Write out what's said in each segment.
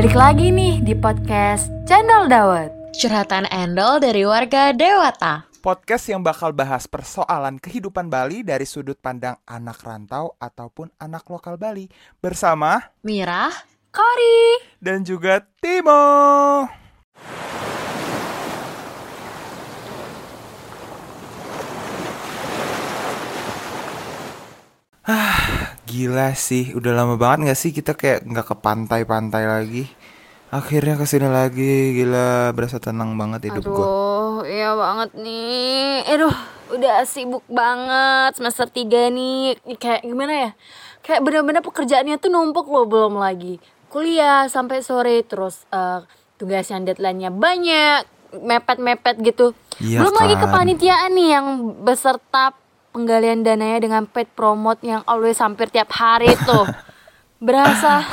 Balik lagi nih di podcast Channel Dawet. Curhatan Endol dari warga Dewata. Podcast yang bakal bahas persoalan kehidupan Bali dari sudut pandang anak rantau ataupun anak lokal Bali bersama Mirah, Kori. dan juga Timo. Ah, gila sih. Udah lama banget gak sih kita kayak nggak ke pantai-pantai lagi. Akhirnya ke sini lagi, gila berasa tenang banget hidup gua. Aduh, iya banget nih. Aduh, udah sibuk banget semester 3 nih. Kayak gimana ya? Kayak bener-bener pekerjaannya tuh numpuk loh belum lagi. Kuliah sampai sore terus eh, tugas yang deadline-nya banyak, mepet-mepet gitu. Iya belum lagi kan. kepanitiaan nih yang beserta penggalian dananya dengan paid promote yang always hampir tiap hari tuh. Berasa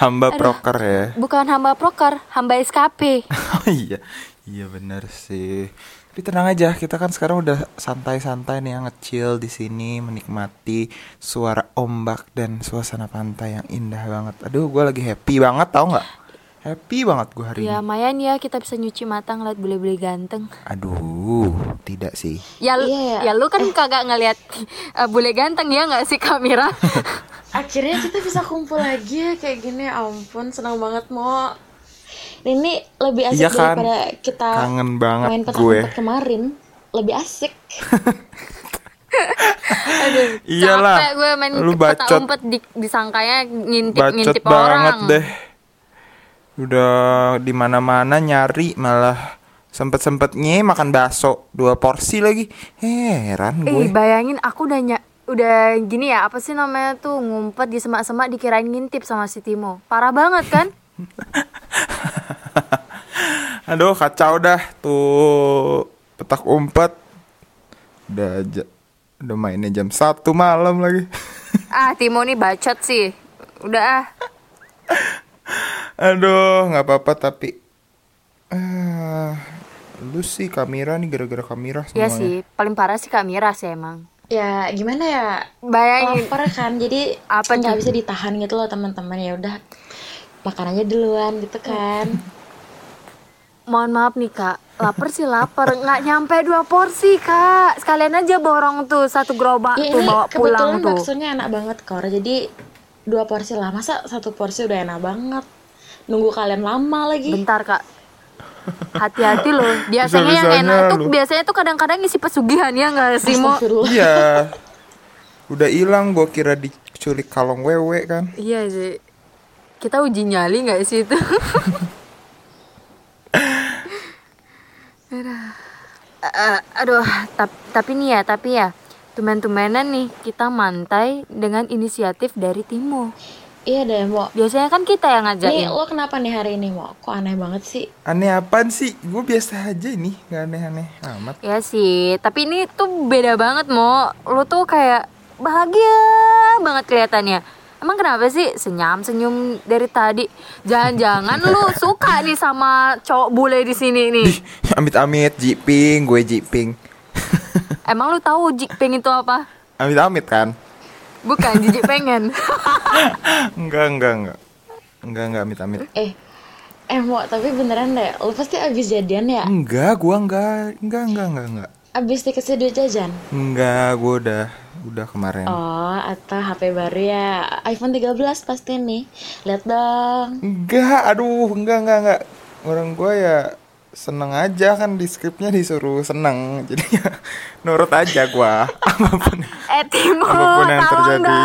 Hamba proker ya. bukan hamba proker, hamba SKP. Oh iya, iya bener sih. Tapi tenang aja, kita kan sekarang udah santai-santai nih, ngecil di sini, menikmati suara ombak dan suasana pantai yang indah banget. Aduh, gue lagi happy banget, tau nggak? Happy banget gue hari Ya ini. lumayan ya kita bisa nyuci mata ngeliat bule-bule ganteng. Aduh, tidak sih. Ya, Iya, ya ya. lu kan kagak ngeliat eh, bule ganteng ya nggak sih kamera? Akhirnya kita bisa kumpul lagi ya kayak gini. Ya Ampun, senang banget mau. Ini lebih asik Iya kan? daripada kita Kangen banget main petak gue. umpet kemarin. Lebih asik. Aduh, Iyalah, capek gue main lu bacot. umpet di, disangkanya Bacot ngintip-ngintip banget orang. deh. Udah di mana-mana nyari malah sempet-sempetnya makan bakso dua porsi lagi. Heran Eh, gue. bayangin aku udah ny- udah gini ya, apa sih namanya tuh ngumpet di semak-semak dikirain ngintip sama si Timo. Parah banget kan? Aduh kacau dah tuh petak umpet udah ja- udah mainnya jam satu malam lagi. ah, Timo nih bacot sih. Udah ah. Aduh nggak apa-apa tapi ah lu sih kamera nih gara-gara kamera Ya semuanya. sih, paling parah sih Kak Mira sih emang. Ya gimana ya? Bayangin Lapar kan, jadi Apa nggak bisa ditahan gitu loh teman-teman ya udah makan aja duluan gitu kan. Mohon maaf nih kak, lapar sih lapar, nggak nyampe dua porsi kak. Sekalian aja borong tuh satu gerobak Ya tuh ini bawa pulang kebetulan tuh. baksonya enak banget kor. Jadi dua porsi lah. Masa satu porsi udah enak banget. Nunggu kalian lama lagi. Bentar kak, hati-hati loh. Biasanya yang enak tuh biasanya tuh kadang-kadang ngisi pesugihan ya nggak sih mau? Astagfirullah. Iya. Udah hilang gua kira diculik kalong wewe kan. Iya sih. Kita uji nyali nggak sih itu? Aduh. Eh, aduh, tap- tapi nih ya, tapi ya, tumen-tumenan nih kita mantai dengan inisiatif dari Timo. Iya deh, Mo. Biasanya kan kita yang Nih, ngajakin. lo kenapa nih hari ini, Mo? Kok aneh banget sih? Aneh apaan sih? Gue biasa aja nih, nggak aneh-aneh amat. Ya sih, tapi ini tuh beda banget mo. Lu tuh kayak bahagia banget kelihatannya. Emang kenapa sih senyum senyum dari tadi? Jangan-jangan lu suka nih sama cowok bule di sini nih. Ih, amit-amit jiping, gue jiping. Emang lu tahu jiping itu apa? Amit-amit kan? Bukan jijik pengen. Enggak, enggak, enggak. Enggak, enggak amit-amit. Eh, eh, Mo, tapi beneran deh. Lo pasti abis jadian ya? Enggak, gua enggak. Enggak, enggak, enggak, enggak. Abis dikasih duit jajan? Enggak, gua udah udah kemarin. Oh, atau HP baru ya? iPhone 13 pasti nih. Lihat dong. Enggak, aduh, enggak, enggak, enggak. Orang gua ya seneng aja kan di skripnya disuruh seneng. Jadi ya nurut aja gua. Apa pun. eh Timo, Apa pun yang terjadi.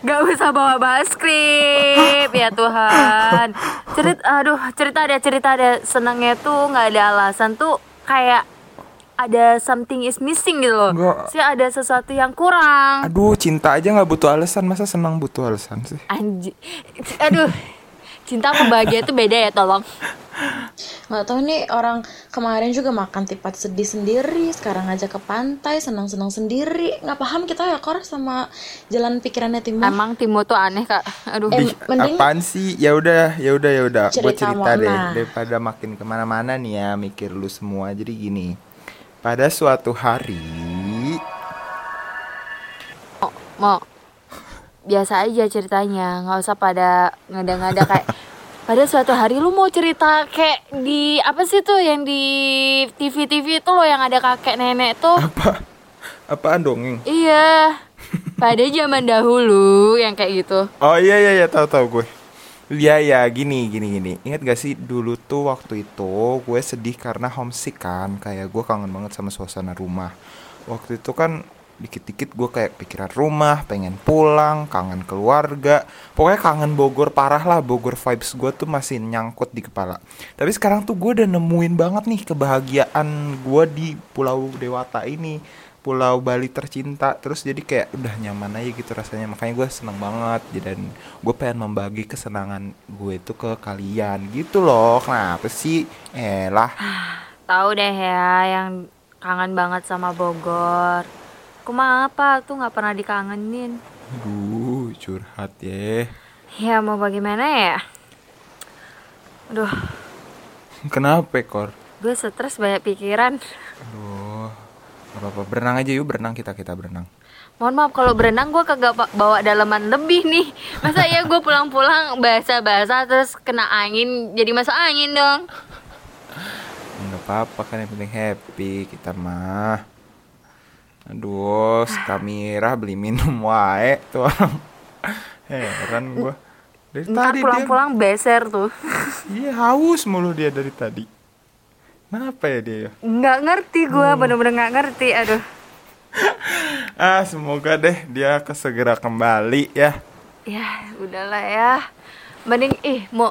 Gak usah bawa-bawa skrip ya Tuhan. Cerita, aduh cerita deh cerita deh. Senangnya tuh nggak ada alasan tuh kayak ada something is missing gitu loh. Nggak. Sih ada sesuatu yang kurang. Aduh, cinta aja nggak butuh alasan. Masa senang butuh alasan sih? Anji, aduh. Cinta sama bahagia itu beda ya tolong. Gak tau nih orang kemarin juga makan tipat sedih sendiri, sekarang ngajak ke pantai, senang-senang sendiri. Nggak paham kita ya Kor sama jalan pikirannya Timo. Emang Timo tuh aneh kak. Aduh. Ih, mending- apaan sih? Ya udah, ya udah, ya udah. Gue Cerita cerita deh daripada makin ke mana-mana nih ya mikir lu semua. Jadi gini, pada suatu hari, mau biasa aja ceritanya nggak usah pada ngada-ngada kayak pada suatu hari lu mau cerita kayak di apa sih tuh yang di TV-TV itu loh yang ada kakek nenek tuh Apa? Apaan dongeng? iya pada zaman dahulu yang kayak gitu Oh iya iya iya tahu tahu gue. Iya ya gini gini gini. Ingat gak sih dulu tuh waktu itu gue sedih karena homesick kan. Kayak gue kangen banget sama suasana rumah. Waktu itu kan dikit-dikit gue kayak pikiran rumah, pengen pulang, kangen keluarga. Pokoknya kangen Bogor parah lah. Bogor vibes gue tuh masih nyangkut di kepala. Tapi sekarang tuh gue udah nemuin banget nih kebahagiaan gue di Pulau Dewata ini. Pulau Bali tercinta terus jadi kayak udah nyaman aja gitu rasanya makanya gue seneng banget dan gue pengen membagi kesenangan gue itu ke kalian gitu loh kenapa sih eh lah tahu deh ya yang kangen banget sama Bogor Kuma apa tuh nggak pernah dikangenin. Aduh curhat ya. Ya mau bagaimana ya? Aduh. Kenapa kor? Gue stres banyak pikiran. Aduh gak apa-apa. Berenang aja yuk berenang kita kita berenang. Mohon maaf kalau berenang gue kagak bawa daleman lebih nih. Masa ya gue pulang-pulang basah-basah terus kena angin jadi masuk angin dong? Nggak apa-apa kan yang penting happy kita mah aduh si Kamira beli minum wae tuh orang heran gue dari Ntar tadi dia pulang-pulang beser tuh Iya haus mulu dia dari tadi. Kenapa ya dia? ya? Nggak ngerti gue bener-bener nggak ngerti Aduh Ah semoga deh dia kesegera kembali ya. Ya udahlah ya Mending ih mau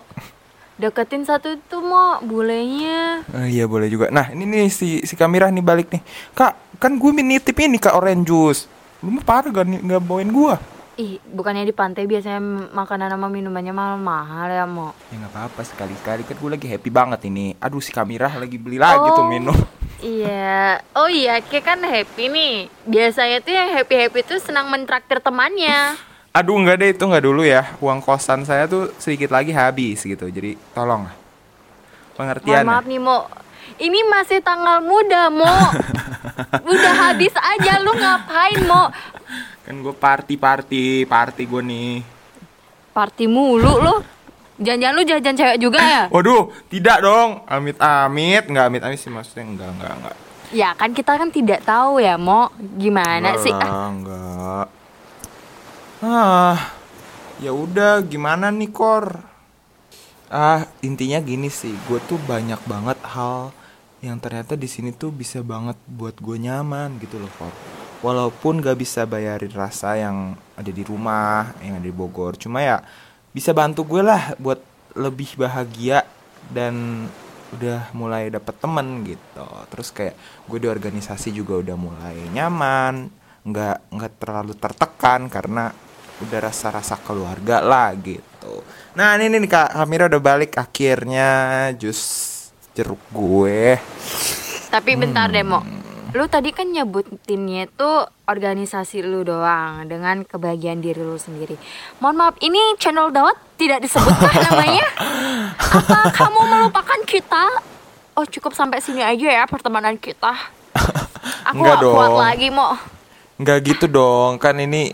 deketin satu tuh mau bulenya Oh, iya boleh juga. Nah ini nih si si Kamira nih balik nih. Kak kan gue nitip ini kak orange juice. Lu mah parah gak, nih- nggak bawain gua. Ih bukannya di pantai biasanya makanan sama minumannya mahal-mahal ya mau Ya nggak apa-apa sekali-kali kan gue lagi happy banget ini. Aduh si Kamira lagi beli lagi tuh Oh. minum. Iya, oh iya, kayak kan happy nih. Biasanya tuh yang happy happy tuh senang mentraktir temannya. Aduh nggak deh itu nggak dulu ya. Uang kosan saya tuh sedikit lagi habis gitu. Jadi tolong. Pengertian. Mohon maaf nih Mo, ini masih tanggal muda Mo. Udah habis aja, lu ngapain Mo? Kan gue party party party gue nih. Party mulu lu. Jangan-jangan lu jajan cewek juga ya? Waduh, tidak dong. Amit-amit, nggak amit-amit sih maksudnya enggak, enggak, enggak. Ya kan kita kan tidak tahu ya Mo. Gimana Enggak sih? lah, Ah, enggak. Ah, ya udah gimana nih Kor? Ah, intinya gini sih, gue tuh banyak banget hal yang ternyata di sini tuh bisa banget buat gue nyaman gitu loh Kor. Walaupun gak bisa bayarin rasa yang ada di rumah, yang ada di Bogor, cuma ya bisa bantu gue lah buat lebih bahagia dan udah mulai dapet temen gitu. Terus kayak gue di organisasi juga udah mulai nyaman, nggak nggak terlalu tertekan karena udah rasa-rasa keluarga lah gitu. Nah ini nih kak Kamira udah balik akhirnya jus jeruk gue. Tapi bentar deh Mo. Hmm. Lu tadi kan nyebutinnya tuh organisasi lu doang dengan kebahagiaan diri lu sendiri. Mohon maaf, ini channel Dawat tidak disebutkan namanya? Apa kamu melupakan kita? Oh cukup sampai sini aja ya pertemanan kita. Aku Enggak gak kuat dong. lagi Mo. Nggak gitu dong kan ini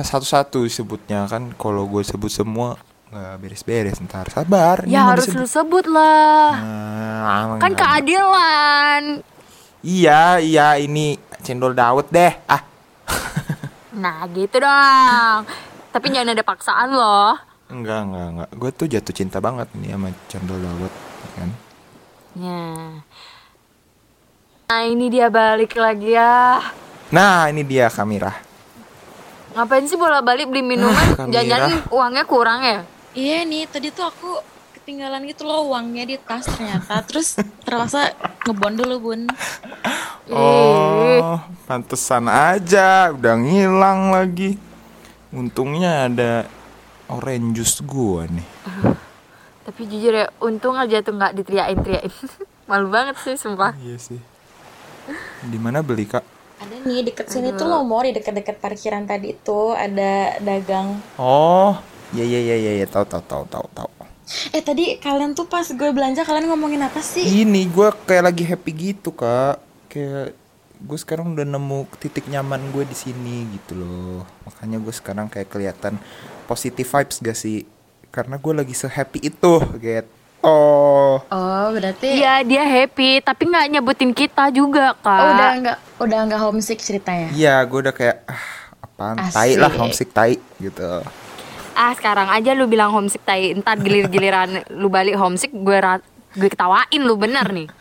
satu-satu sebutnya kan kalau gue sebut semua nggak beres-beres ntar sabar Ya harus disebut. lu sebut lah. Nah, Kan nggak- keadilan. Iya, iya ini cendol Dawet deh. Ah, Nah gitu dong. Tapi jangan ada paksaan loh. enggak, enggak, enggak. Gue tuh jatuh cinta banget nih sama cendol Dawet, kan? Ya. Nah ini dia balik lagi ya. Nah, ini dia Kamira. Ngapain sih bolak-balik beli minuman? Kamira. Jangan-jangan uangnya kurang ya? Iya nih, tadi tuh aku ketinggalan gitu loh uangnya di tas ternyata. Terus terpaksa ngebon dulu bun. Oh, pantesan aja, udah ngilang lagi. Untungnya ada orange juice gua nih. Tapi jujur ya, untung aja tuh nggak diteriakin-teriakin. Malu banget sih sumpah. Iya sih. Di mana beli kak? Ada nih deket sini tuh loh mau di deket-deket parkiran tadi tuh ada dagang. Oh, iya iya iya iya, iya. tahu tahu tahu tahu tahu. Eh tadi kalian tuh pas gue belanja kalian ngomongin apa sih? Ini gue kayak lagi happy gitu kak, kayak gue sekarang udah nemu titik nyaman gue di sini gitu loh makanya gue sekarang kayak kelihatan positive vibes gak sih karena gue lagi se happy itu gitu oh Oh, berarti Iya dia happy tapi nggak nyebutin kita juga kak. oh, udah nggak udah nggak homesick ceritanya. iya gue udah kayak ah apaan tai lah Asik. homesick tai gitu Ah sekarang aja lu bilang homesick tai Ntar gilir-giliran lu balik homesick gue gue ketawain lu bener nih.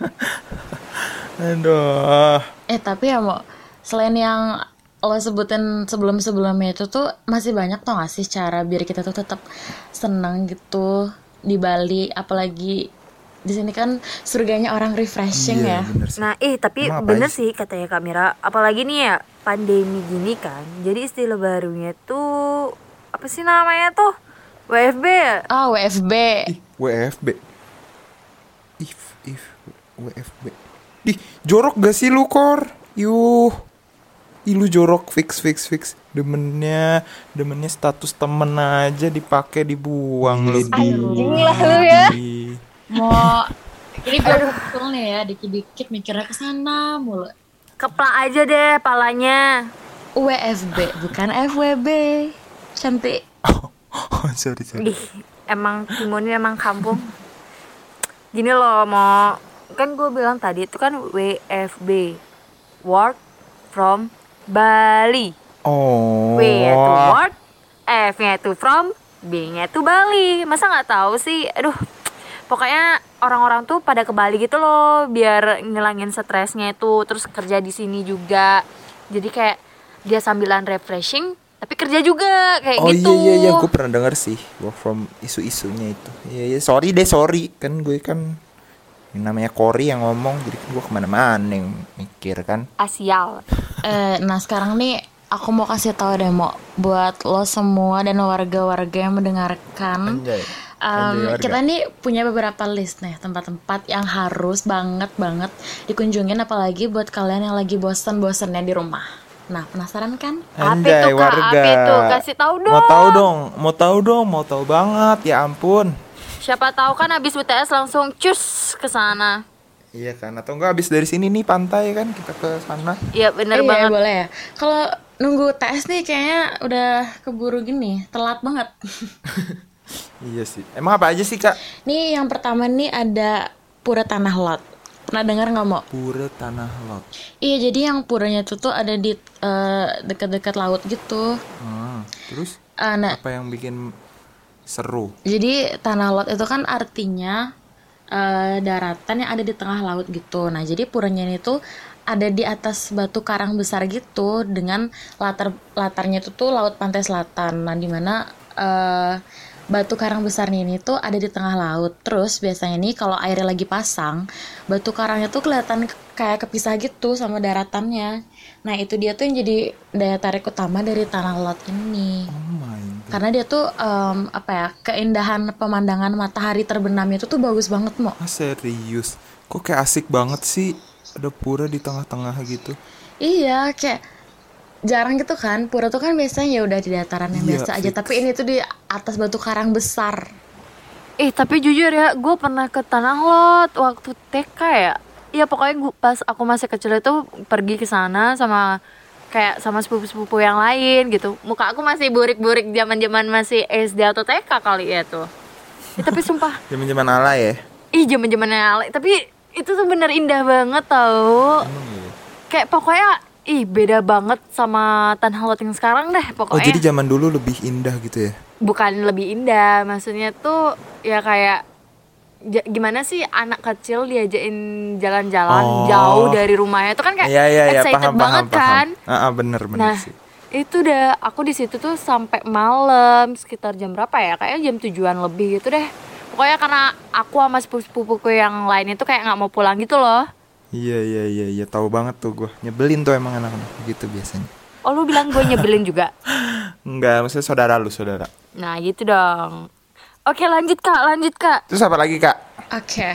aduh Eh tapi ya mau selain yang lo sebutin sebelum-sebelumnya itu tuh masih banyak tau gak sih cara biar kita tuh tetap senang gitu di Bali apalagi di sini kan surganya orang refreshing iya ya. bener sih. Nah eh tapi Emang bener aja sih katanya Kamera Apalagi nih ya pandemi gini kan Jadi istilah barunya tuh Apa sih namanya tuh? WFB ya? Ah WFB. Ih, WFB if if WFB Ih, jorok gak sih lu kor? Yuh. Ih, lu jorok. Fix fix fix demennya demennya status temen aja dipakai dibuang lu Anjing lah lu ya. Mau ini gue betul nih ya dikit-dikit mikirnya ke sana mulu. Keplak aja deh palanya WFB bukan FWB. Cantik. oh, sorry sorry Ih, emang Timonnya emang kampung. Gini loh, mau kan gue bilang tadi itu kan WFB, work from Bali. Oh W-nya tuh work, F-nya tuh from, B-nya tuh Bali. Masa nggak tahu sih? Aduh, pokoknya orang-orang tuh pada ke Bali gitu loh, biar ngilangin stresnya itu, terus kerja di sini juga. Jadi kayak dia sambilan refreshing, tapi kerja juga kayak Oh gitu. iya iya iya gue pernah denger sih work from isu-isunya itu. Iya iya sorry deh sorry kan gue kan yang namanya Cory yang ngomong jadi kan gue ke mana-mana yang mikir kan. Asial. Eh, nah sekarang nih aku mau kasih tahu deh mau buat lo semua dan warga-warga yang mendengarkan. Anjay. Warga. kita nih punya beberapa list nih tempat-tempat yang harus banget banget dikunjungin apalagi buat kalian yang lagi bosan-bosannya di rumah. Nah penasaran kan? Apa Anjay, itu, Kak? Apa itu? Kasih tahu Mau dong. tahu dong, mau tahu dong, mau tahu banget. Ya ampun. Siapa tahu kan habis UTS langsung cus ke sana. Iya kan, atau enggak habis dari sini nih pantai kan kita ke sana. Iya bener iya banget. boleh ya. Kalau nunggu tes nih kayaknya udah keburu gini, telat banget. Iya sih. Emang apa aja sih kak? nih yang pertama nih ada Pura Tanah Lot. Pernah dengar nggak mau? Pura Tanah Lot. Iya jadi yang puranya itu tuh ada di eh, dekat-dekat laut gitu. Hmm, terus Eh, nah apa yang bikin seru? Jadi tanah laut itu kan artinya eh, daratan yang ada di tengah laut gitu. Nah, jadi puranya ini tuh ada di atas batu karang besar gitu dengan latar latarnya itu tuh laut pantai selatan. Nah, di mana eh, batu karang besarnya ini tuh ada di tengah laut. Terus biasanya nih kalau airnya lagi pasang, batu karangnya tuh kelihatan ke- kayak kepisah gitu sama daratannya. Nah, itu dia tuh yang jadi daya tarik utama dari tanah laut ini Oh my karena dia tuh em, apa ya keindahan pemandangan matahari terbenamnya itu tuh bagus banget mo Ah, serius? Kok kayak asik banget sih ada pura di tengah-tengah gitu? iya kayak jarang gitu kan pura tuh kan biasanya ya udah di dataran yang Iya, biasa aja fix. tapi ini tuh di atas batu karang besar Eh tapi jujur ya, gue pernah ke Tanah Lot waktu TK ya. Iya pokoknya gua, pas aku masih kecil itu pergi ke sana sama kayak sama sepupu-sepupu yang lain gitu. Muka aku masih burik-burik zaman-zaman masih SD atau TK kali ya tuh. Eh, tapi sumpah, Zaman-zaman ala ya? ih zaman-zamannya Ale- tapi itu tuh bener indah banget tau. Iya? Kayak pokoknya ih beda banget sama Tanah Lot yang sekarang deh Oh pokoknya. jadi zaman dulu lebih indah gitu ya? bukan lebih indah maksudnya tuh ya kayak ja- gimana sih anak kecil diajakin jalan-jalan Oh. jauh dari rumahnya itu kan kayak Iya iya iya excited paham banget paham kan paham. Ah, ah, bener bener nah sih. itu udah aku di situ tuh sampai malam sekitar jam berapa ya kayaknya jam tujuan lebih gitu deh pokoknya karena aku sama sepupu-sepupuku yang lain itu kayak nggak mau pulang gitu loh Iya iya iya iya tahu banget tuh gue nyebelin tuh emang anak-anak gitu biasanya. oh lu bilang gue nyebelin juga Enggak, maksudnya saudara lu saudara. nah gitu dong oke lanjut kak lanjut kak Terus apa lagi kak? oke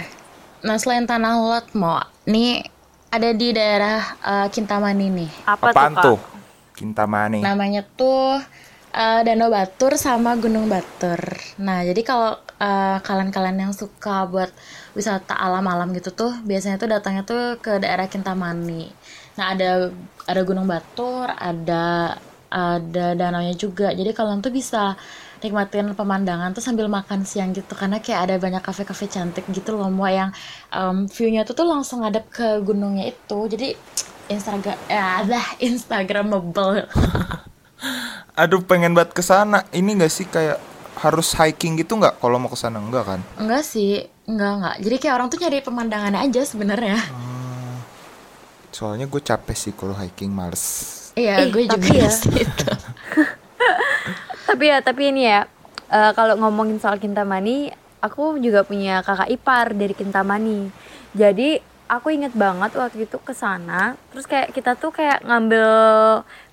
nah selain tanah lot mo nih ada di daerah eh, Kintamani nih apa Apaan tuh kak tuh? Kintamani. namanya tuh eh, Danau Batur sama Gunung Batur. Nah, jadi kalau eh, kalian-kalian yang suka buat wisata alam-alam gitu tuh, biasanya tuh datangnya tuh ke daerah Kintamani. Nah ada ada Gunung Batur, ada ada danaunya juga. Jadi kalian tuh bisa nikmatin pemandangan tuh sambil makan siang gitu karena kayak ada banyak kafe-kafe cantik gitu loh mau yang um, view-nya tuh tuh langsung ngadep ke gunungnya itu. Jadi Instagram ya ada Instagramable. Aduh pengen banget ke sana. Ini gak sih kayak harus hiking gitu nggak kalau mau ke sana enggak kan? Enggak sih, enggak enggak. Jadi kayak orang tuh nyari pemandangannya aja sebenarnya. Soalnya gue capek sih kalau hiking males. Iya, gue juga tapi ya. tapi ya tapi ini ya eh, kalau ngomongin soal Kintamani aku juga punya kakak ipar dari Kintamani jadi aku inget banget waktu itu ke sana terus kayak kita tuh kayak ngambil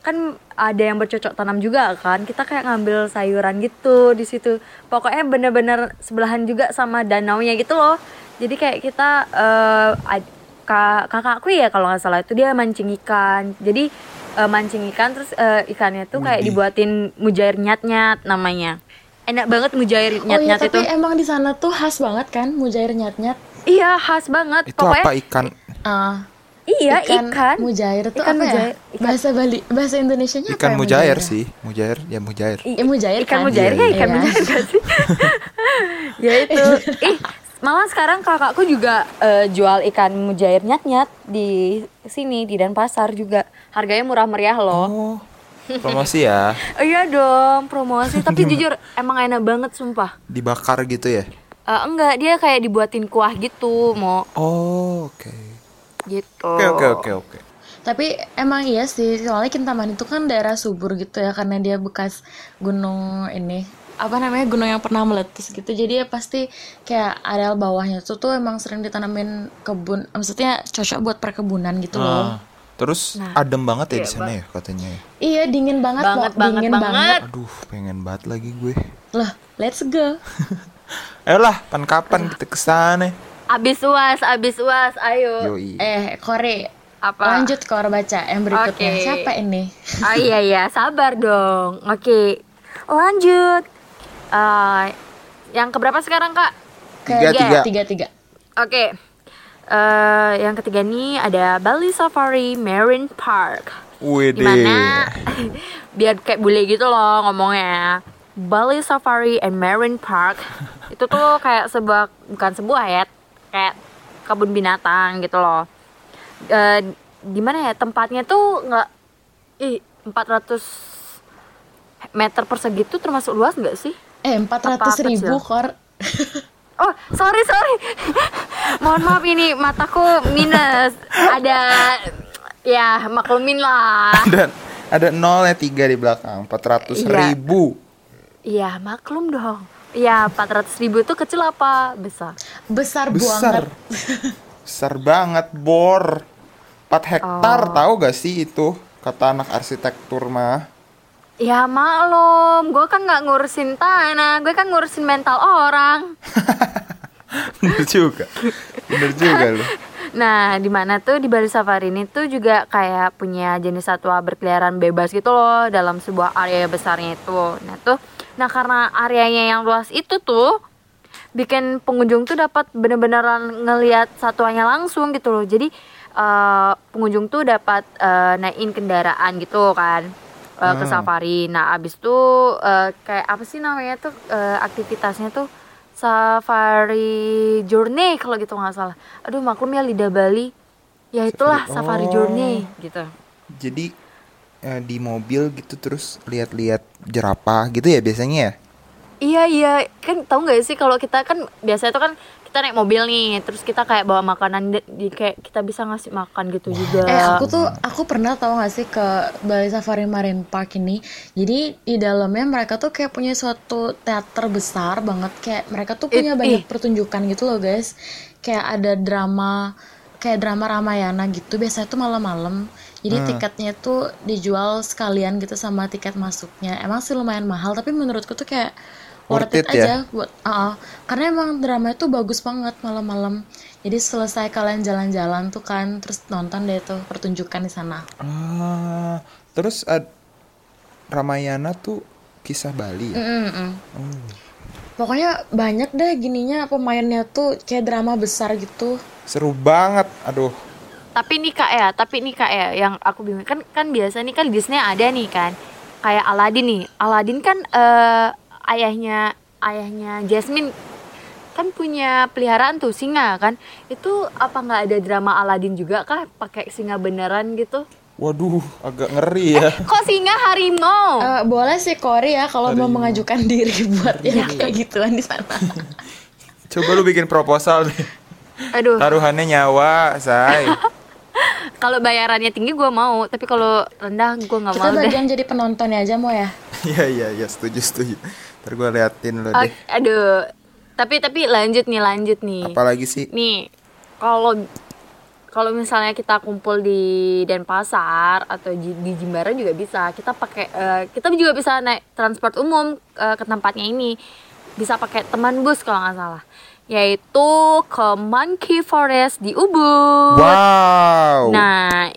kan ada yang bercocok tanam juga kan kita kayak ngambil sayuran gitu di situ. Pokoknya bener-bener sebelahan juga sama danaunya gitu loh. Jadi kayak kita eh, ad- ka- kakakku ya kalau nggak salah itu dia mancing ikan. Jadi eh, mancing ikan terus eh, ikannya tuh kayak dibuatin mujair nyat-nyat namanya. Enak banget mujair Oh iya, nyat-nyat tapi itu. emang di sana tuh khas banget kan mujair nyat-nyat. Iya khas banget Itu pokoknya apa ikan? Ah, iya ikan, mujair tuh Ikan apa mujair, ya? ikan- Bahasa Bali, bahasa Indonesianya apa Ikan ya mujair mujair? sih, mujair ya mujair. I- Ya, mujair ikan kan? mujair Iya, ya ikan iya. mujair gak sih ya itu ih malah sekarang kakakku juga eh, jual ikan mujair nyat-nyat di sini di Denpasar juga harganya murah meriah loh Oh, promosi ya, iya dong, promosi. Tapi jujur emang enak banget sumpah. dibakar gitu ya. Eh, enggak, dia kayak dibuatin kuah gitu, mau Oh, oke. gitu. Oke oke oke oke. Tapi emang iya sih, soalnya Kintamani itu kan daerah subur gitu ya karena dia bekas gunung ini apa namanya gunung yang pernah meletus gitu jadi ya pasti kayak areal bawahnya tuh tuh emang sering ditanamin kebun maksudnya cocok buat perkebunan gitu loh Ah, terus Nah, adem banget ya iya, di sana ya katanya ya. iya dingin banget Banget, banget, dingin banget. Aduh, pengen banget lagi gue. loh let's go Ayolah, pan kapan kita ke sana? Abis uas, abis uas, ayo. Yoi. eh Kore Apa? lanjut Kor baca yang berikutnya Oke. siapa ini Oh iya iya, sabar dong. Oke, lanjut. Eh, yang keberapa sekarang kak? Tiga, Ke- tiga. tiga tiga Oke. Eh, yang ketiga nih ada Bali Safari Marine Park. Wede. Di mana biar kayak bule gitu loh ngomongnya. Bali Safari and Marine Park itu tuh kayak sebuah bukan sebuah ya, kayak kebun binatang gitu loh. Eh gimana ya tempatnya tuh nggak ih 400 meter persegi tuh termasuk luas nggak sih? eh empat ratus ribu kecil? Kor Oh, sorry, sorry. Mohon maaf ini mataku minus. Ada ya maklumin lah. Ada ada nolnya tiga di belakang, 400 Iya. ribu. Iya, maklum dong. Iya, 400 ribu itu kecil apa besar? besar, Besar. banget Besar banget, bor. 4 hektar, Oh. tahu gak sih itu? Kata anak arsitektur mah. Ya maklum, gue kan nggak ngurusin tanah, gue kan ngurusin mental orang. Bener juga. Bener juga lu. Nah, di mana tuh di Bali Safari ini tuh juga kayak punya jenis satwa berkeliaran bebas gitu loh dalam sebuah area besarnya itu. Nah tuh, nah karena areanya yang luas itu tuh bikin pengunjung tuh dapat bener-bener ngelihat satwanya langsung gitu loh. Jadi eh, pengunjung tuh dapat eh, naikin kendaraan gitu kan eh, ke Hmm. safari. Nah abis itu eh, kayak apa sih namanya tuh eh, aktivitasnya tuh safari journey kalau gitu nggak salah. Aduh maklum ya lidah Bali. Ya itulah Safari- safari oh. journey gitu. Jadi eh, di mobil gitu terus lihat-lihat jerapah gitu ya biasanya ya? Iya iya kan tahu nggak sih kalau kita kan biasanya tuh kan kita naik mobil nih terus kita kayak bawa makanan di- kayak kita bisa ngasih makan gitu juga. Eh aku tuh aku pernah tahu gak sih ke Bali Safari Marine Park ini. Jadi di dalamnya mereka tuh kayak punya suatu teater besar banget. Kayak mereka tuh punya Ih, banyak ih. pertunjukan gitu loh guys. Kayak ada drama kayak drama Ramayana gitu. Biasanya tuh malam-malam. Jadi tiketnya tuh dijual sekalian gitu sama tiket masuknya. Emang sih lumayan mahal tapi menurutku tuh kayak worth, it, it ya? aja buat uh, karena emang dramanya tuh bagus banget malam-malam. Jadi selesai kalian jalan-jalan tuh kan terus nonton deh tuh pertunjukan di sana. Ah, terus ad- Ramayana tuh kisah Bali ya? Mm-mm. Oh. Pokoknya banyak deh gininya pemainnya tuh kayak drama besar gitu. Seru banget. Aduh. Tapi nih kak ya. Tapi nih kak ya yang aku bingung. Kan kan biasa nih kan Disney ada nih kan. Kayak Aladdin nih. Aladdin kan eh, ayahnya ayahnya Jasmine kan punya peliharaan tuh singa kan. Itu apa nggak ada drama Aladdin juga kah? Pakai singa beneran gitu? Waduh, agak ngeri ya. kok singa harimau? Eh, boleh sih Kori ya kalau mau mengajukan diri buat yang kayak gituan di sana. Coba lu bikin proposal deh. aduh. Taruhannya nyawa, say. kalau bayarannya tinggi gue mau tapi kalau rendah gue nggak Kita mau deh bagian jadi penontonnya aja mau ya. Iya iya iya, setuju setuju. Ntar gue liatin lu Ah, deh. aduh tapi tapi lanjut nih lanjut nih Apalagi sih? nih kalau kalau misalnya kita kumpul di Denpasar atau di, Jimbaran juga bisa kita pakai eh, kita juga bisa naik transport umum eh, ke tempatnya ini bisa pakai teman bus kalau nggak salah yaitu ke Monkey Forest di Ubud Wow. nah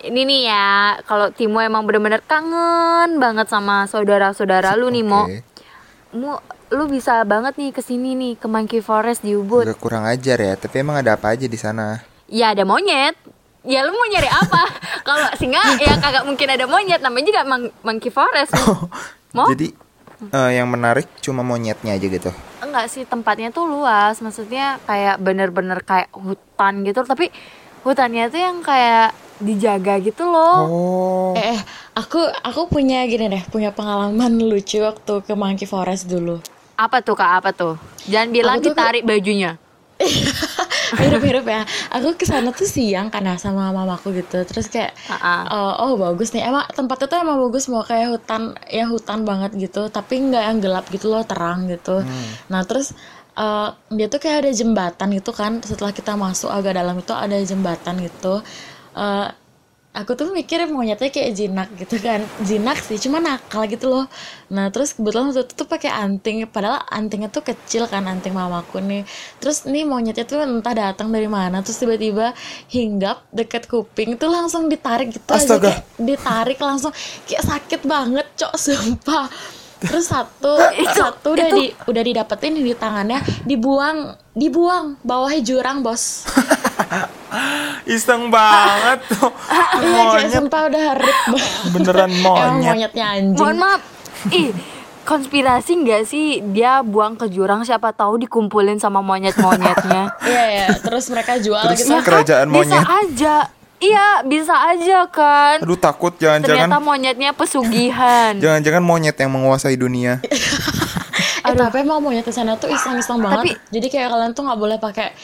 ini nih ya kalau Timo emang bener-bener kangen banget sama saudara-saudara lu nih Mo Oke. Mo lu bisa banget nih ke sini nih ke Monkey Forest di Ubud Agak kurang ajar ya, tapi emang ada apa aja di sana? Ya ada monyet. Ya lu mau nyari apa? Kalau singa ya kagak mungkin ada monyet. Namanya juga mon- monkey forest. Mau? Jadi eh, yang menarik cuma monyetnya aja gitu. Enggak sih tempatnya tuh luas. Maksudnya kayak bener-bener kayak hutan gitu. Tapi hutannya tuh yang kayak dijaga gitu loh. Oh. Eh, eh, aku aku punya gini deh, punya pengalaman lucu waktu ke Monkey Forest dulu. Apa tuh kak? Apa tuh? Jangan bilang Aku tuh ditarik bajunya. Hirup-hirup ya. Aku ke sana tuh siang karena sama mamaku gitu. Terus kayak Ah, eh, oh bagus nih. Emang tempatnya tuh emang bagus mau kayak hutan ya hutan banget gitu, tapi nggak yang gelap gitu loh, terang gitu. Nah, terus eh, dia tuh kayak ada jembatan gitu kan. Setelah kita masuk agak dalam itu ada jembatan gitu. Eh, aku tuh mikir monyetnya kayak jinak gitu kan. Jinak sih cuma nakal gitu loh. Nah terus kebetulan waktu itu tuh pakai anting. Padahal antingnya tuh kecil kan anting mamaku nih. Terus nih monyetnya tuh entah datang dari mana terus tiba-tiba hinggap deket kuping tuh langsung ditarik gitu aja. Astaga. kayak ditarik langsung. Kayak sakit banget cok sumpah. Terus satu satu udah di udah didapetin di tangannya. Dibuang dibuang bawahnya jurang bos Iseng banget tuh. Iya Monyet sumpah udah rip banget. beneran Emang monyet. monyetnya anjing. Mohon maaf. Ih, konspirasi nggak sih dia buang ke jurang siapa tahu dikumpulin sama monyet-monyetnya. Iya ya, terus mereka jual Terus gitu. Ya kan? Kerajaan bisa monyet. aja. Iya, bisa aja kan. Aduh takut Ternyata jangan-jangan monyetnya pesugihan. jangan-jangan monyet yang menguasai dunia. Eh, tapi emang monyet di sana tuh iseng-iseng banget. Tapi- Jadi kayak kalian tuh nggak boleh pakai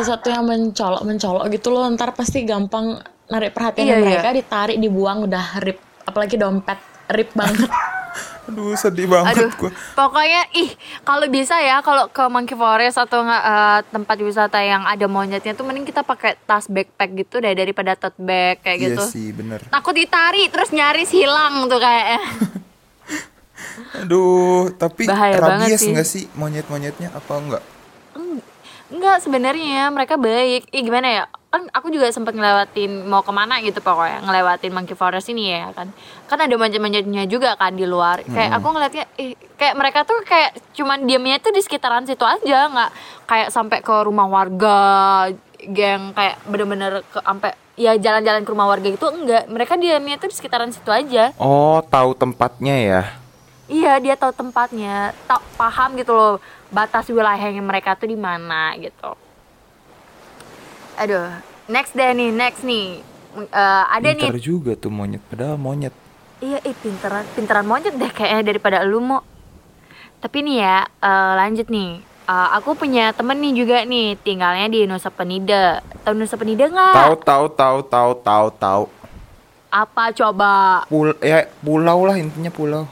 sesuatu yang mencolok mencolok gitu loh. Ntar pasti gampang narik perhatian Iya, iya. mereka, ditarik, dibuang udah rip. Apalagi dompet rip banget. Aduh sedih banget Aduh, gue. pokoknya ih kalau bisa ya kalau ke Monkey Forest atau eh, tempat wisata yang ada monyetnya tuh mending kita pakai tas backpack gitu deh daripada tote bag kayak Iya gitu. sih bener. Takut ditarik terus nyaris hilang tuh kayaknya. Aduh tapi Bahaya banget rabies sih. nggak sih monyet-monyetnya apa enggak? Enggak sebenarnya mereka baik. Ih gimana ya? Kan aku juga sempat ngelewatin mau ke mana gitu pokoknya ngelewatin Monkey Forest ini ya kan. Kan ada monyet-monyetnya juga kan di luar. Kayak aku ngeliatnya, ih kayak mereka tuh kayak cuman diamnya tuh di sekitaran situ aja, nggak kayak sampai ke rumah warga yang kayak bener-bener ke sampai ya jalan-jalan ke rumah warga gitu enggak. Mereka diamnya tuh di sekitaran situ aja. Oh tahu tempatnya ya. Iya dia tahu tempatnya, tak paham gitu loh batas wilayahnya mereka tuh di mana gitu. Aduh, next deh nih, next nih. Eh, ada Pinter nih, juga tuh monyet padahal monyet. iya, ih pinteran, pinteran monyet deh kayaknya daripada lu mau. Tapi nih ya, eh, lanjut nih. Eh, aku punya temen nih juga nih, tinggalnya di Nusa Penida. Tahu Nusa Penida nggak? Tahu tahu tahu tahu tahu tahu. Apa coba? Pul ya pulau lah intinya pulau.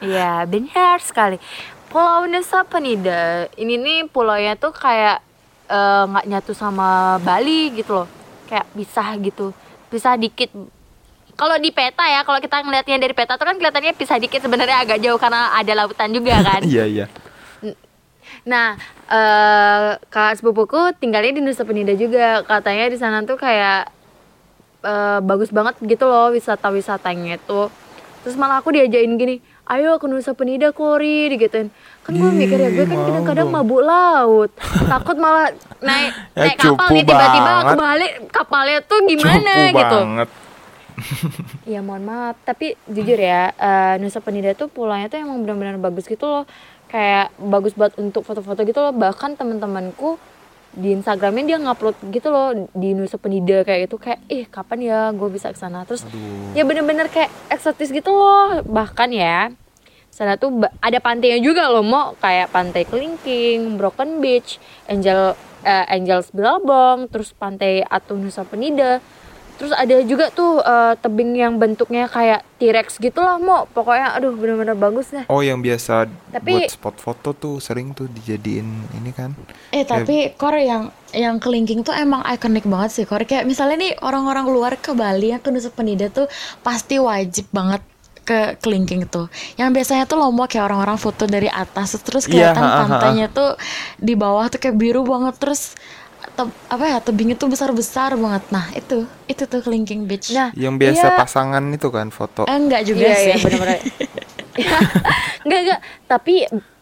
Iya benar sekali Pulau Nusa Penida Ini nih pulaunya tuh kayak eh, nggak nyatu sama Bali gitu loh Kayak pisah gitu Pisah dikit kalau di peta ya, kalau kita ngelihatnya dari peta tuh kan kelihatannya pisah dikit sebenarnya agak jauh karena ada lautan juga kan. Iya iya. Nah, eh kakak sepupuku tinggalnya di Nusa Penida juga. Katanya di sana tuh kayak eh, bagus banget gitu loh wisata-wisatanya itu. Terus malah aku diajain gini, ayo ke Nusa Penida Kori digituin kan gue mikir ya gue kan kadang-kadang mabuk laut. Takut malah naik Ya, naik kapal nih tiba-tiba banget. kebalik kapalnya tuh gimana Cupu gitu. banget. ya mohon maaf. Tapi jujur ya eh, Nusa Penida tuh pulangnya tuh emang benar-benar bagus gitu loh. Kayak bagus banget untuk foto-foto gitu loh. Bahkan teman-temanku di Instagramnya dia ngupload gitu loh di Nusa Penida kayak gitu kayak ih kapan ya gue bisa ke sana terus Aduh. ya bener-bener kayak eksotis gitu loh bahkan ya sana tuh ada pantainya juga loh mau kayak pantai Kelingking, Broken Beach, Angel eh, Angels Bilabong, terus pantai Atu Nusa Penida. Terus ada juga tuh eh, tebing yang bentuknya kayak T-Rex gitu lah mau pokoknya aduh bener-bener bagus deh. Oh yang biasa Tapi- buat spot foto tuh sering tuh dijadiin ini kan. Eh tapi Kor yang yang kelingking tuh emang ikonik banget sih Kor. Kayak misalnya nih orang-orang luar ke Bali yang ke Nusa Penida tuh pasti wajib banget ke kelingking tuh. Yang biasanya tuh lombok kayak orang-orang foto dari atas terus Iya, kelihatan ha, ha, ha. pantainya tuh di bawah tuh kayak biru banget terus te- apa ya tebingnya tuh besar-besar banget. Nah, itu itu tuh kelingking beach. Nah, Yang biasa iya. pasangan itu kan foto. Eh, enggak juga Iya, sih. iya, bener-bener. enggak, enggak. Tapi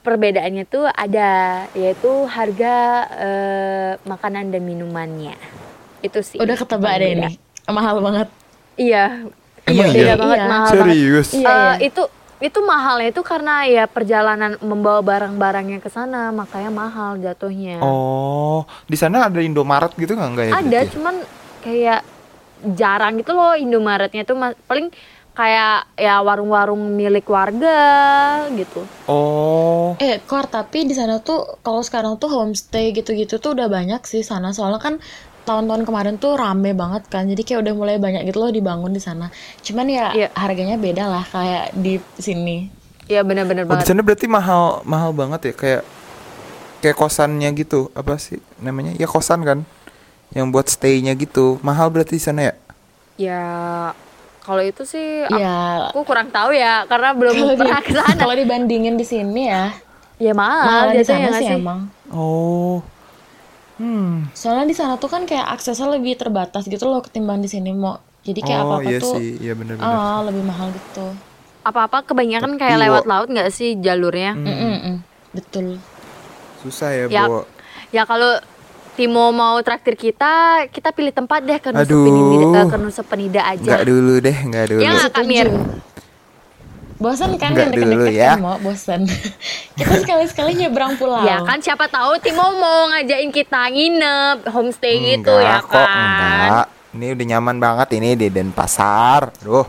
perbedaannya tuh ada, yaitu harga eh, makanan dan minumannya. Itu sih. Udah ketebak deh ini. Mahal banget. Iya. Emang beda iya? banget, Iya. mahal banget. Serius? Iya, Eh, iya. itu itu mahalnya itu karena ya perjalanan membawa barang-barangnya ke sana makanya mahal jatuhnya. Oh, di sana ada Indomaret gitu nggak nggak ya? ada berarti? cuman kayak jarang gitu loh Indomaretnya tuh paling kayak ya warung-warung milik warga gitu. Oh, Eh, Kor, tapi di sana tuh kalau sekarang tuh homestay gitu-gitu tuh udah banyak sih sana. Soalnya kan tahun-tahun kemarin tuh rame banget kan. Jadi kayak udah mulai banyak gitu loh dibangun di sana. Cuman ya Iya. harganya beda lah kayak di sini. Ya bener-bener oh di sana berarti mahal mahal banget ya kayak kayak kosannya gitu apa sih namanya? Ya kosan kan, yang buat stay-nya gitu mahal berarti di sana ya? Ya kalau itu sih Ya aku kurang tahu ya karena belum di- pernah ke sana. kalau dibandingin di sini ya, Ya mahal mahal di jatuhnya sana nggak sih sih. emang. Oh, hmm. Soalnya di sana tuh kan kayak aksesnya lebih terbatas gitu loh ketimbang di sini mau. Jadi kayak oh apa-apa iya tuh sih, iya benar-benar. ah, lebih mahal gitu. Apa-apa kebanyakan kayak Tapi lewat wo- laut nggak sih jalurnya? Mm, mm, mm. Betul. Susah ya, Ya, Bo. ya kalau Timo mau traktir kita, kita pilih tempat deh ke Nusa. Penida, eh, ke Nusa Penida aja. Nggak dulu deh, nggak dulu. Ya Kak Mir? Bosan kan yang deket-deket dulu ya. mau bosan. kita sekali-sekali nyebrang pulau. Ya kan siapa tahu Timo mau ngajakin kita nginep homestay gitu Enggak ya kok, kan. enggak. Ini udah nyaman banget ini di Denpasar. Duh.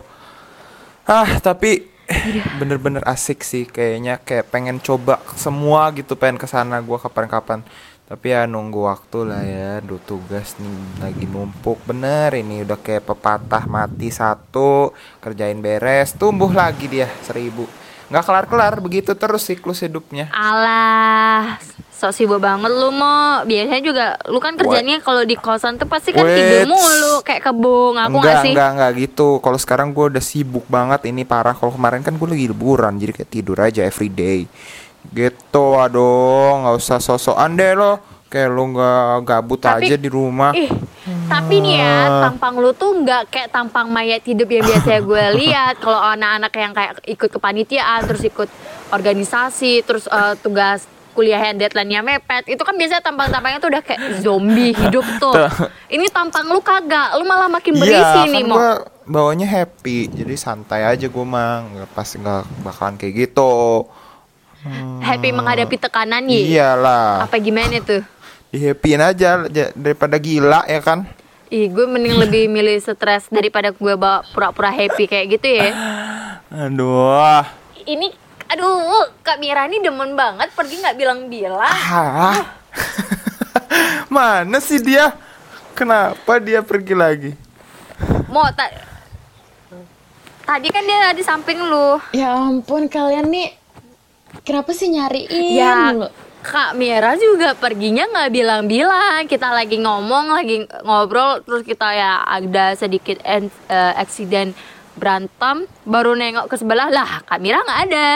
Ah, tapi Iya. bener-bener asik sih kayaknya kayak pengen coba semua gitu pengen ke sana gua kapan-kapan. Tapi ya nunggu waktu lah ya. Duh tugas nih lagi numpuk bener ini udah kayak pepatah mati satu kerjain beres tumbuh lagi dia seribu nggak kelar-kelar begitu terus siklus hidupnya Alah, sok sibuk banget lu mau. Biasanya juga lu kan kerjanya kalau di kosan tuh pasti kan tidur Wait. mulu kayak kebung. Aku enggak, nggak sih? enggak, enggak gitu. Kalau sekarang gue udah sibuk banget ini parah. Kalau kemarin kan gue lagi liburan, jadi kayak tidur aja everyday. Gitu, aduh, nggak usah sosokan deh lo. Kayak lo nggak gabut Tapi- aja di rumah. Ih, tapi nih ya, tampang lu tuh nggak kayak tampang mayat hidup yang biasanya gue lihat. Kalau anak-anak yang kayak ikut kepanitiaan, terus ikut organisasi, terus eh, tugas kuliah yang deadline-nya mepet, itu kan biasanya tampang-tampangnya tuh udah kayak zombie hidup tuh. Ini tampang lu kagak, lu malah makin berisi Iya, nih kan mau. gue bawanya happy, jadi santai aja gue mah, nggak pas nggak bakalan kayak gitu. Happy menghadapi tekanan ya. Iyalah, Apa gimana tuh? Di happyin aja ja- daripada gila ya kan. Ih, gue mending lebih milih stres daripada gue bawa pura-pura happy kayak gitu ya. Aduh, Ini, aduh, Kak Mira ini demen banget pergi nggak bilang-bilang. Ah. Mana sih dia? Kenapa dia pergi lagi? Mau tak? Tadi kan dia di samping lu. Ya ampun kalian nih kenapa sih nyariin Ya? Kak Mira juga perginya nggak bilang-bilang. Kita lagi ngomong, lagi ngobrol, terus kita ya ada sedikit en- eh, accident berantem. Baru nengok ke sebelah lah, Kak Mira nggak ada.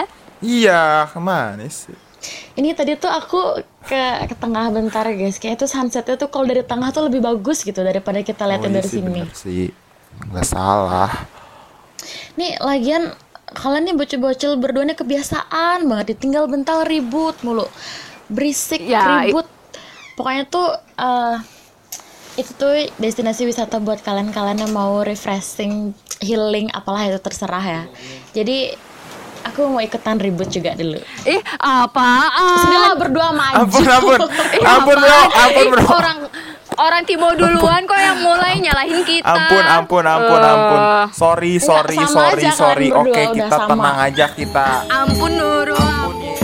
Iya, ke mana sih? Ini tadi tuh aku ke ke tengah bentar guys. Kayak itu sunsetnya tuh kalau dari tengah tuh lebih bagus gitu daripada kita liatin iya dari sih, sini. bener sih. Nggak salah. Nih lagian kalian nih bocil-bocil berdua nih kebiasaan banget ditinggal bentar ribut mulu berisik Ya, i- ribut pokoknya tuh eh, itu tuh destinasi wisata buat kalian-kalian yang mau refreshing healing apalah itu terserah ya jadi aku mau ikutan ribut juga dulu Ih, apaan? sinilah berdua maju Ampun, ampun. Ih, Ampun, bro. Ampun, Ih, bro. Orang orang Timo duluan kok yang mulai nyalahin kita. Ampun, ampun, ampun, Eh, ampun. Sorry, sorry, sama sorry, aja kalian sorry. berdua Oke, udah kita sama. tenang aja kita. Ampun Nurul.